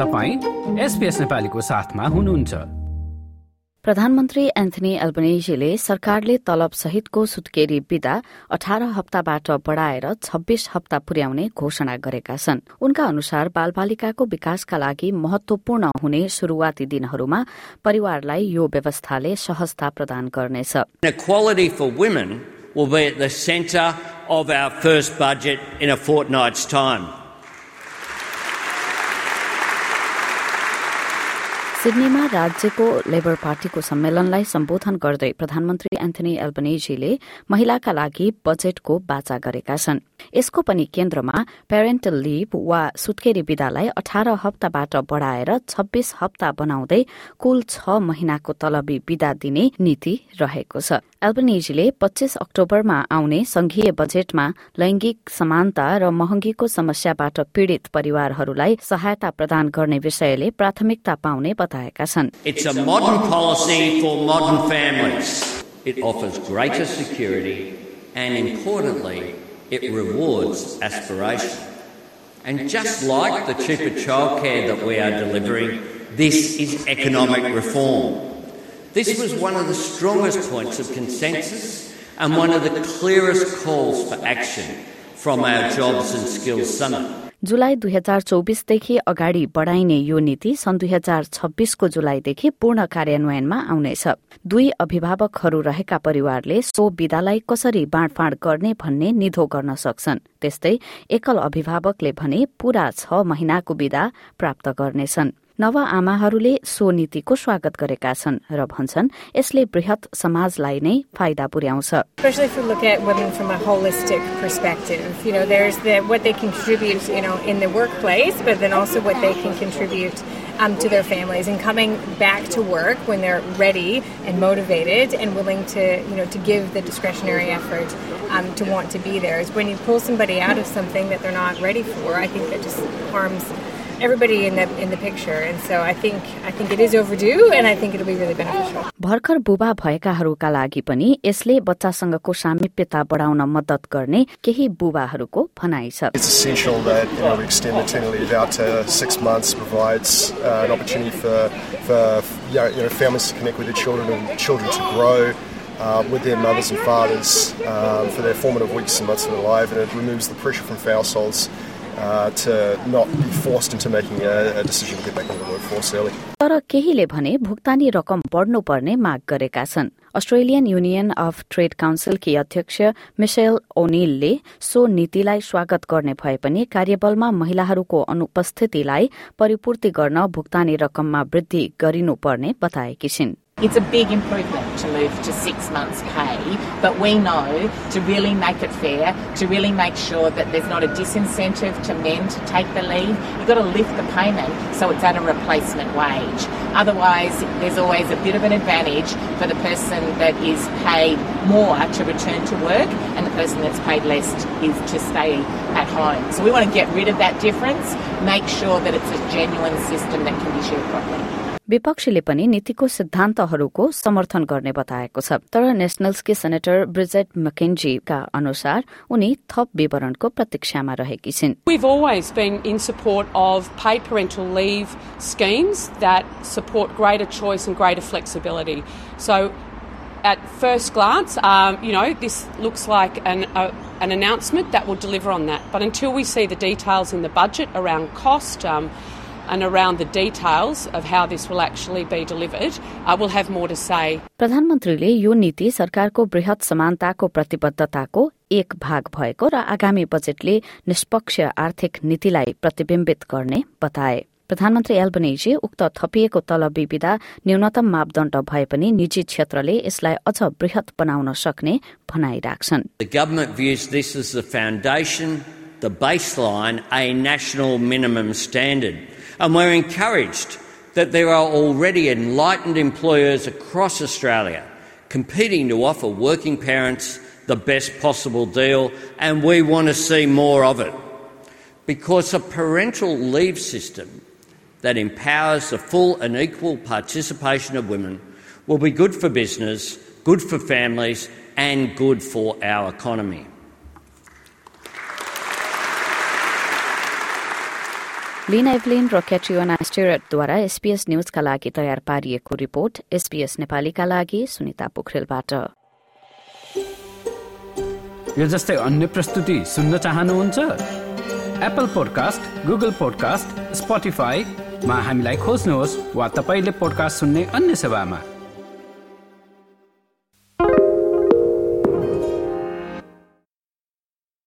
तपाईँ एसपिएस नेपालीको साथमा हुनुहुन्छ। प्रधानमन्त्री एन्थनी एल्बनेजीले सरकारले तलब सहितको सुत्केरी विदा अठार हप्ताबाट बढ़ाएर छब्बीस हप्ता पुर्याउने घोषणा गरेका छन्। उनका अनुसार बालबालिकाको विकासका लागि महत्वपूर्ण हुने शुरूआती दिनहरूमा परिवारलाई यो व्यवस्थाले सहजता प्रदान गर्नेछ। सिडनीमा राज्यको लेबर पार्टीको सम्मेलनलाई सम्बोधन गर्दै प्रधानमन्त्री एन्थनी एल्बनेजीले महिलाका लागि बजेटको बाचा गरेका छन्। यसको पनि केन्द्रमा प्यारेन्टल लीभ वा सुत्केरी विदालाई अठार हप्ताबाट बढ़ाएर छब्बीस हप्ता बनाउँदै कुल छ महिनाको तलबी विदा दिने नीति रहेको छ। एल्बनेजीले पच्चीस अक्टोबरमा आउने संघीय बजेटमा लैंगिक समानता र महँगीको समस्याबाट पीड़ित परिवारहरूलाई सहायता प्रदान गर्ने विषयले प्राथमिकता पाउने बताएका छन्. It offers greater security and, importantly, it rewards aspiration. And just like the cheaper childcare that we are delivering, this is economic reform. This was one of the strongest points of consensus and one of the clearest calls for action from our Jobs and Skills Summit. जुलाई दुई हजार चौबिसदेखि अगाडि बढ़ाइने यो नीति सन् दुई हजार छब्बीसको जुलाईदेखि पूर्ण कार्यान्वयनमा आउनेछ। दुई अभिभावकहरू रहेका परिवारले सो विदालाई कसरी बाँडफाँड गर्ने भन्ने निधो गर्न सक्छन्। त्यस्तै एकल अभिभावकले भने पूरा छ महिनाको विदा प्राप्त गर्नेछन्। नव आमाहरूले सो नीतिको स्वागत गरेका छन् र भन्छन् यसले बृहत समाजलाई नै फाइदा पुर्याउँछ especially if we look at women from a holistic perspective. You know, there's the what they contribute, you know, in the workplace, but then also what they can contribute um, to their families and coming back to work when they're ready and motivated and willing to, you know, to give the discretionary effort um, to want to be there. Is when you pull somebody out of something that they're not ready for, I think that just harms everybody in the in the picture. And so I think I think it is overdue, and I think it'll be really beneficial. भर्खर बुबा भएकाहरूका लागि पनि यसले बच्चासँगको सामिप्यता बढाउन मद्दत गर्ने केही बुबाहरूको भनाइ छ It's essential that you know, we extend maternity leave out to six months, provides uh, an opportunity for, for you know, you know, families to connect with their children and children to grow uh, with their mothers and fathers um, for their formative weeks and months of their life, and it removes the pressure from households तर केहीले भने भुक्तानी रकम बढ्नुपर्ने माग गरेका छन्। Australian union of trade काउन्सिलकी अध्यक्ष मिसेल ओनिलले सो नीतिलाई स्वागत गर्ने भए पनि कार्यबलमा महिलाहरूको अनुपस्थितिलाई परिपूर्ति गर्न भुक्तानी रकममा वृद्धि गरिनुपर्ने बताएकी छिन्। It's a big improvement to move to six months' pay, but we know to really make it fair, to really make sure that there's not a disincentive to men to take the leave, you've got to lift the payment so it's at a replacement wage. Otherwise, there's always a bit of an advantage for the person that is paid more to return to work and the person that's paid less is to stay at home. So we want to get rid of that difference, make sure that it's a genuine system that can be shared properly. विपक्षीले पनि नीतिको सिद्धान्तहरूको समर्थन गर्ने बताएको छ तर नेशनल्सकी senator Bridget मकेन्जीका अनुसार उनी थप विवरणको प्रतीक्षामा रहेकी छिन् We've always been in support of paid parental leave schemes that support greater choice and greater flexibility. So, at first glance, um, you know, this looks like an, uh, an announcement that will deliver on that. But until we see the details in the budget around cost, um, and around the details of how this will actually be delivered, we'll have more to say. प्रधानमन्त्रीले यो नीति सरकारको वृहत समानताको प्रतिबद्धताको एक भाग भएको र आगामी बजेटले निष्पक्ष आर्थिक नीतिलाई प्रतिबिम्बित गर्ने बताए प्रधानमन्त्री एल्बनेजी उक्त थपिएको तलबी विधा न्यूनतम मापदण्ड भए पनि निजी क्षेत्रले यसलाई अझ वृहत बनाउन सक्ने भनाइ राख्छन् The baseline, a national minimum standard. And we're encouraged that there are already enlightened employers across Australia competing to offer working parents the best possible deal, and we want to see more of it. Because a parental leave system that empowers the full and equal participation of women will be good for business, good for families, and good for our economy. Lina Evelyn र Catriona स्टेरटद्वारा SPS न्यूजका लागि तयार पारिएको report SPS नेपालीका लागि सुनिता पोखरेलबाट। यो जस्तै अन्य प्रस्तुति सुन्न चाहनुहुन्छ? एप्पल पोडकास्ट गुगल पोडकास्ट स्पोटिफाईमा हामीलाई खोज्नुहोस् वा तपाईँले पोडकास्ट सुन्ने अन्य सेवामा।